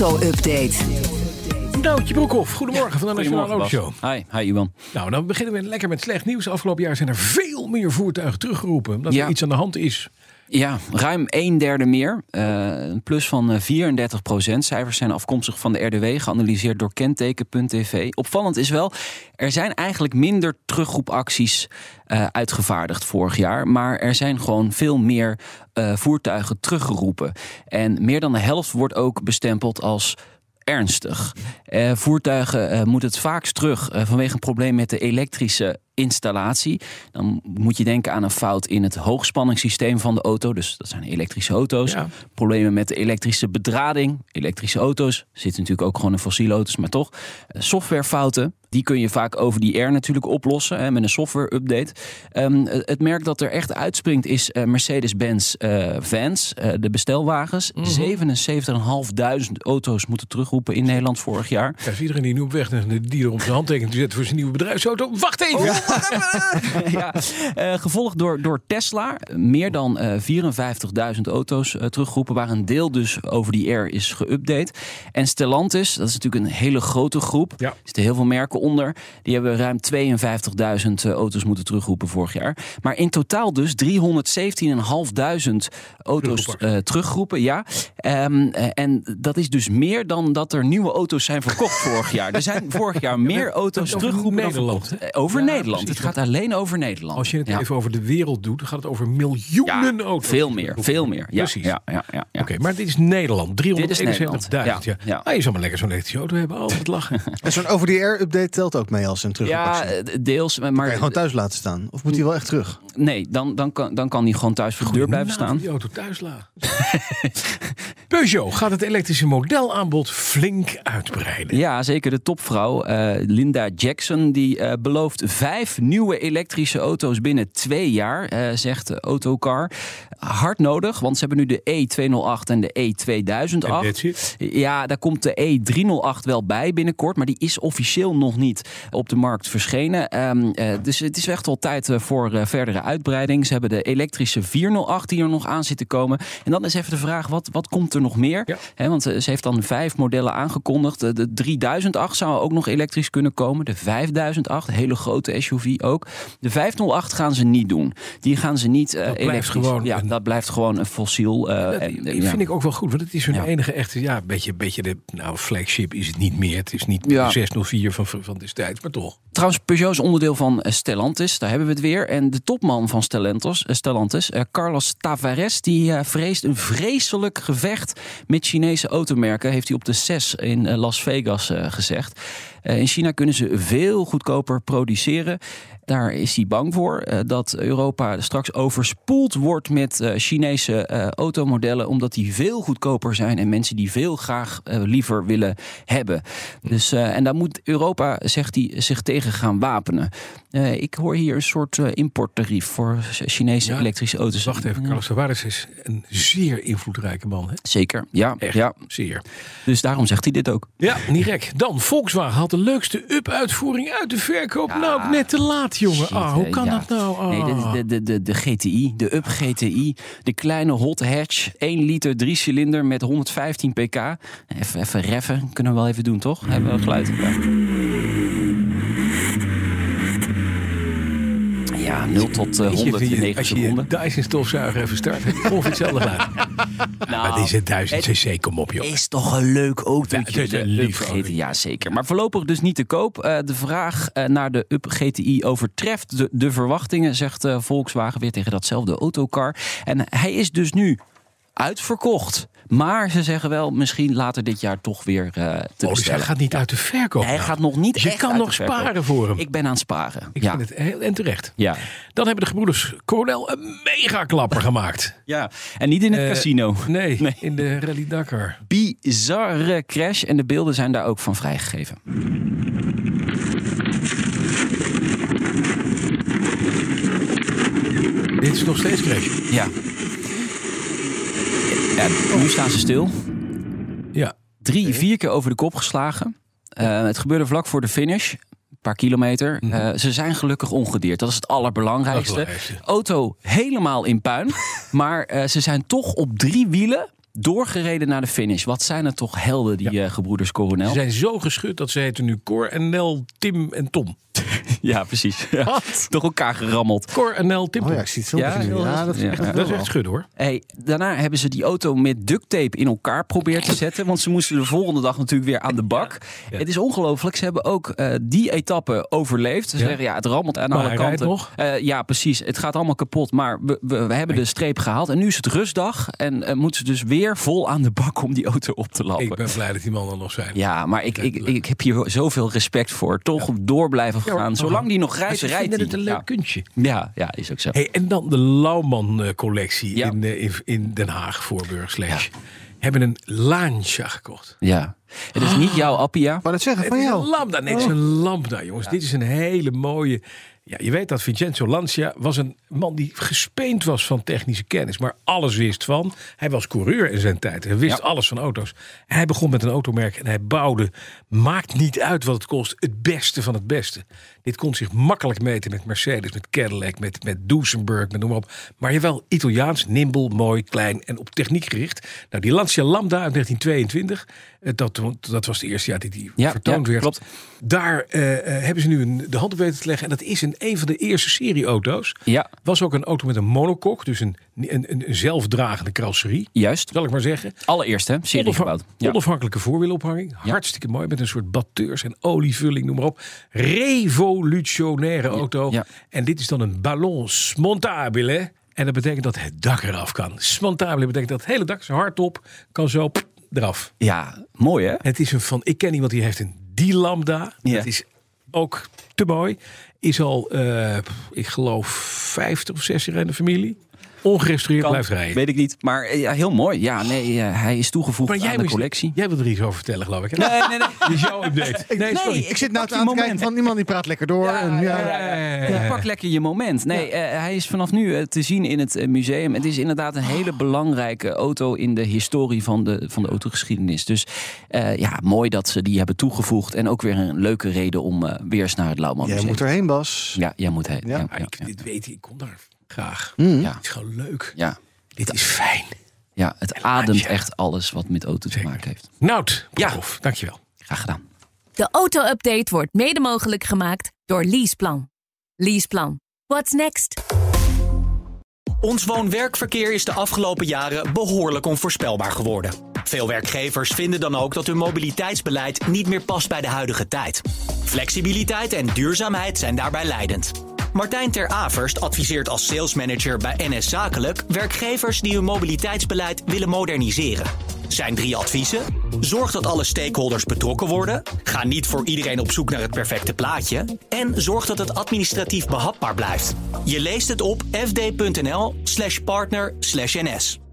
auto-update. Noutje Broekhoff, goedemorgen van de Nationale Autoshow. Hi, hi Iwan. Nou, dan beginnen we lekker met slecht nieuws. Afgelopen jaar zijn er veel meer voertuigen teruggeroepen. Omdat Ja. er iets aan de hand is. Ja, ruim een derde meer. Eh, een plus van eh, 34 procent. Cijfers zijn afkomstig van de RDW, geanalyseerd door kenteken.tv. Opvallend is wel, er zijn eigenlijk minder terugroepacties eh, uitgevaardigd vorig jaar. Maar er zijn gewoon veel meer eh, voertuigen teruggeroepen. En meer dan de helft wordt ook bestempeld als ernstig. Eh, voertuigen eh, moeten het vaakst terug eh, vanwege een probleem met de elektrische installatie. Dan moet je denken aan een fout in het hoogspanningssysteem van de auto. Dus dat zijn elektrische auto's. Ja. Problemen met de elektrische bedrading. Elektrische auto's zitten natuurlijk ook gewoon in fossiele auto's, maar toch. Softwarefouten. Die kun je vaak over die air natuurlijk oplossen hè, met een software update. Ehm, het merk dat er echt uitspringt is eh, Mercedes-Benz eh, Vans, eh, de bestelwagens. 77.500 auto's moeten terugroepen in Nederland vorig jaar. Ja, is iedereen die nu op weg naar de dealer om zijn handtekening te zetten voor zijn nieuwe bedrijfsauto. Wacht even! ja, eh, gevolgd door, door Tesla. Meer dan eh 54.000 auto's teruggeroepen, waar een deel dus over die air is geüpdate. En Stellantis, dat is natuurlijk een hele grote groep. Ja. Er zitten heel veel merken onder. Die hebben ruim 52.000 eh, auto's moeten terugroepen vorig jaar. Maar in totaal dus 317.500 auto's eh teruggeroepen. Ja. Ehm, eh, en dat is dus meer dan dat er nieuwe auto's zijn verkocht vorig jaar. Er zijn vorig jaar meer auto's over teruggeroepen dan Nederland, verkocht. Eh, Over Ja, Nederland. precies. Het gaat alleen over Nederland. Als je het Ja. even over de wereld doet, dan gaat het over miljoenen ja, auto's. veel meer, veel meer. Ja, Precies. Ja, ja, ja, ja. Oké, maar dit is Nederland. 371.000. Nederland. Ja, Ja, ja. Ah, je zou maar lekker zo'n elektrische auto hebben. Altijd lachen. En zo'n over-the-air-update telt ook mee als een Ja, terugactie. eh, deels. Maar Kan je gewoon thuis laten staan? Of moet hij wel echt terug? nee, dan, dan, kan, dan kan die gewoon thuis voor de deur blijven staan. Die auto thuis laten. Peugeot gaat het elektrische modelaanbod flink uitbreiden. Ja, zeker de topvrouw eh, Linda Jackson. Die eh, belooft vijf nieuwe elektrische auto's binnen twee jaar, eh, zegt de Autocar. Hard nodig, want ze hebben nu de E208 en de E2008. En that's it. Ja, daar komt de E308 wel bij binnenkort, maar die is officieel nog niet op de markt verschenen. Ehm, eh, dus het is echt wel tijd eh, voor eh, verdere uitbreiding. Ze hebben de elektrische 408 die er nog aan zit te komen. En dan is even de vraag, wat, wat komt er nog meer? Ja. Want ze heeft dan vijf modellen aangekondigd. De, de 3008 zou ook nog elektrisch kunnen komen. De 5008, hele grote SUV ook. De 508 gaan ze niet doen. Die gaan ze niet Dat blijft elektrisch. gewoon ja, een- dat blijft gewoon een fossiel. Dat en- ja. vind ik ook wel goed, want het is hun Ja. enige echte, ja, beetje, beetje de, nou, flagship is het niet meer. Het is niet Ja. de 604 van, van destijds, maar toch. Trouwens, Peugeot is onderdeel van eh, Stellantis. Daar hebben we het weer. En de topman van Stellantis, eh, eh, Carlos Tavares, die vreest een vreselijk gevecht met Chinese automerken. Heeft hij op de CES in Las Vegas gezegd. In China kunnen ze veel goedkoper produceren. Daar is hij bang voor dat Europa straks overspoeld wordt met Chinese automodellen, omdat die veel goedkoper zijn en mensen die veel graag liever willen hebben. Dus, en daar moet Europa, zegt hij, zich tegen gaan wapenen. Eh, ik hoor hier een soort eh, importtarief voor Chinese Ja, elektrische auto's. Wacht even, Ja. Carlos Tavares is een zeer invloedrijke man. Hè? Zeker, ja, Echt, ja. zeer. Dus daarom zegt hij dit ook. Ja, niet gek. Dan, Volkswagen had de leukste up-uitvoering uit de verkoop. nou, net te laat, jongen. Ah, hoe hè, kan ja. dat nou? Ah. Nee, de, de, de, de, de GTI, de Up GTI, de kleine hot hatch, 1 liter 3 cilinder met 115 pk. Even, even reffen, kunnen we wel even doen, toch? Hebben we geluid? Ja, 0 tot eh, Weet je, 100 in 9 als je seconden. Dyson stofzuiger even start, ongeveer hetzelfde geluid. Nou, maar deze 1000 cc, kom op joh. Is toch een leuk Ja, autootje? het is een de Up. GTI, ja zeker. Maar voorlopig dus niet te koop. Eh, de vraag eh, naar de Up GTI overtreft de, de verwachtingen, zegt eh, Volkswagen weer tegen datzelfde autocar. En hij is dus nu uitverkocht. Maar ze zeggen wel, misschien later dit jaar toch weer eh te Oh, dus hij gaat niet uit de verkoop. Hij nou. gaat nog niet Dus je echt kan uit nog sparen voor hem. Ik ben aan het sparen. Ik ja. vind het heel en terecht. Ja. Dan hebben de gebroeders Coronel een mega klapper gemaakt. ja, en niet in het Eh, casino. Nee, Nee. in de Rally Dakar. Bizarre crash en de beelden zijn daar ook van vrijgegeven. Dit is nog steeds crash. Ja. Ja nu staan ze stil. Ja. Drie, vier keer over de kop geslagen. Eh, het gebeurde vlak voor de finish. Een paar kilometer. Eh, ze zijn gelukkig ongedeerd. Dat is het allerbelangrijkste. Auto helemaal in puin. maar eh, ze zijn toch op drie wielen doorgereden naar de finish. Wat zijn het toch helden, die eh, gebroeders Coronel? Ze zijn zo geschud dat ze heten nu Cor en Nel, Tim en Tom. Ja, precies. Ja. Door elkaar gerammeld. Cor en Nel, Oh ja, ik zie het filmpje Ja, dat is ja, echt, ja. Dat is echt schudden hoor. Hey, daarna hebben ze die auto met duct tape in elkaar proberen te zetten. Want ze moesten de volgende dag natuurlijk weer aan de bak. Ja. Het is ongelooflijk. Ze hebben ook eh, die etappe overleefd. Ze Ja. zeggen ja, het rammelt aan Maar alle hij rijdt kanten. nog? Eh, ja, precies. Het gaat allemaal kapot. Maar we, we, we hebben de streep gehaald. En nu is het rustdag. En eh, moeten ze dus weer vol aan de bak om die auto op te lappen. Ik ben blij dat die mannen nog zijn. Ja, maar ik, ik, ik heb hier zoveel respect voor. Toch door blijven hoor. Zolang die nog rijdt, Ze rijdt vinden hij. het een leuk ja. kuntje. Ja, ja, is ook zo. Hey, en dan de Lauwman-collectie Ja. in, eh, in, in Den Haag, Voorburg, slash. Hebben een Lancia gekocht. Ja. Het is niet jouw Appia. maar dat zeggen Het van is een jou. lambda. Nee, het is een lambda, jongens. Dit is een hele mooie... Ja, je weet dat Vincenzo Lancia was een man die gespeend was van technische kennis. Maar alles wist van. Hij was coureur in zijn tijd. Hij wist Ja. alles van auto's. En hij begon met een automerk en hij bouwde... Maakt niet uit wat het kost. Het beste van het beste. Dit kon zich makkelijk meten met Mercedes, met Cadillac, met, met Duesenberg, met noem maar op. Maar je wel Italiaans, nimble, mooi, klein en op techniek gericht. Nou, die Lancia Lambda uit 1922, eh, dat, dat was de eerste jaar die die Ja, vertoond ja, werd. klopt. Daar eh, eh, hebben ze nu een, de hand op weten te leggen. En dat is een, een van de eerste serieauto's. Ja, Was ook een auto met een monokok, dus een, een, een, een zelfdragende carrosserie. juist. Zal ik maar zeggen. Allereerst, hè? Serie Onafha- gebouwd. Ja. Onafhankelijke voorwielophanging. Hartstikke mooi. Met een soort batteurs en olievulling, noem maar op. Revolutionaire auto. ja. En dit is dan een ballon smontabile. En dat betekent dat het dak eraf kan. Smontabile betekent dat het hele dak, zo hardop, kan zo eraf. ja, mooi hè? Het is een van. Ik ken iemand die heeft een die lambda. Ja. Dat is ook te mooi. Is al, eh, ik geloof, 50 of 60 jaar in de familie. Ongerestaureerd Kan, blijft rijden. Weet ik niet. Maar eh, ja, heel mooi. Ja, nee, eh, hij is toegevoegd Maar jij, aan de collectie. jij wil er iets over vertellen, geloof ik. Hè? Nee, nee, nee. Dit is jouw update. Nee, sorry. Nee, Ik zit nou aan te kijken moment. van iemand die praat lekker door. en, ja, Ja, pak lekker je moment. Nee, eh, hij is vanaf nu te zien in het museum. Het is inderdaad een hele belangrijke auto in de historie van de, van de autogeschiedenis. Dus eh, ja, mooi dat ze die hebben toegevoegd. En ook weer een leuke reden om weer eens naar het Lauwman Jij Museum. moet erheen, Bas. Ja, jij moet heen. Ja. Ja, Ja, ja, ik, ja. dit weet ik, ik kom daar graag. Ja. Het is gewoon leuk. Ja. Dit is fijn. Ja, het ademt echt alles wat met auto te maken heeft. Nout, Ja. ja. dankjewel. Graag gedaan. De auto-update wordt mede mogelijk gemaakt door Leaseplan. Leaseplan. What's next? Ons woon-werkverkeer is de afgelopen jaren behoorlijk onvoorspelbaar geworden. Veel werkgevers vinden dan ook dat hun mobiliteitsbeleid niet meer past bij de huidige tijd. Flexibiliteit en duurzaamheid zijn daarbij leidend. Martijn Ter Averst adviseert als salesmanager bij NS Zakelijk werkgevers die hun mobiliteitsbeleid willen moderniseren. Zijn drie adviezen: zorg dat alle stakeholders betrokken worden, ga niet voor iedereen op zoek naar het perfecte plaatje en zorg dat het administratief behapbaar blijft. Je leest het op fd.nl/partner/ns.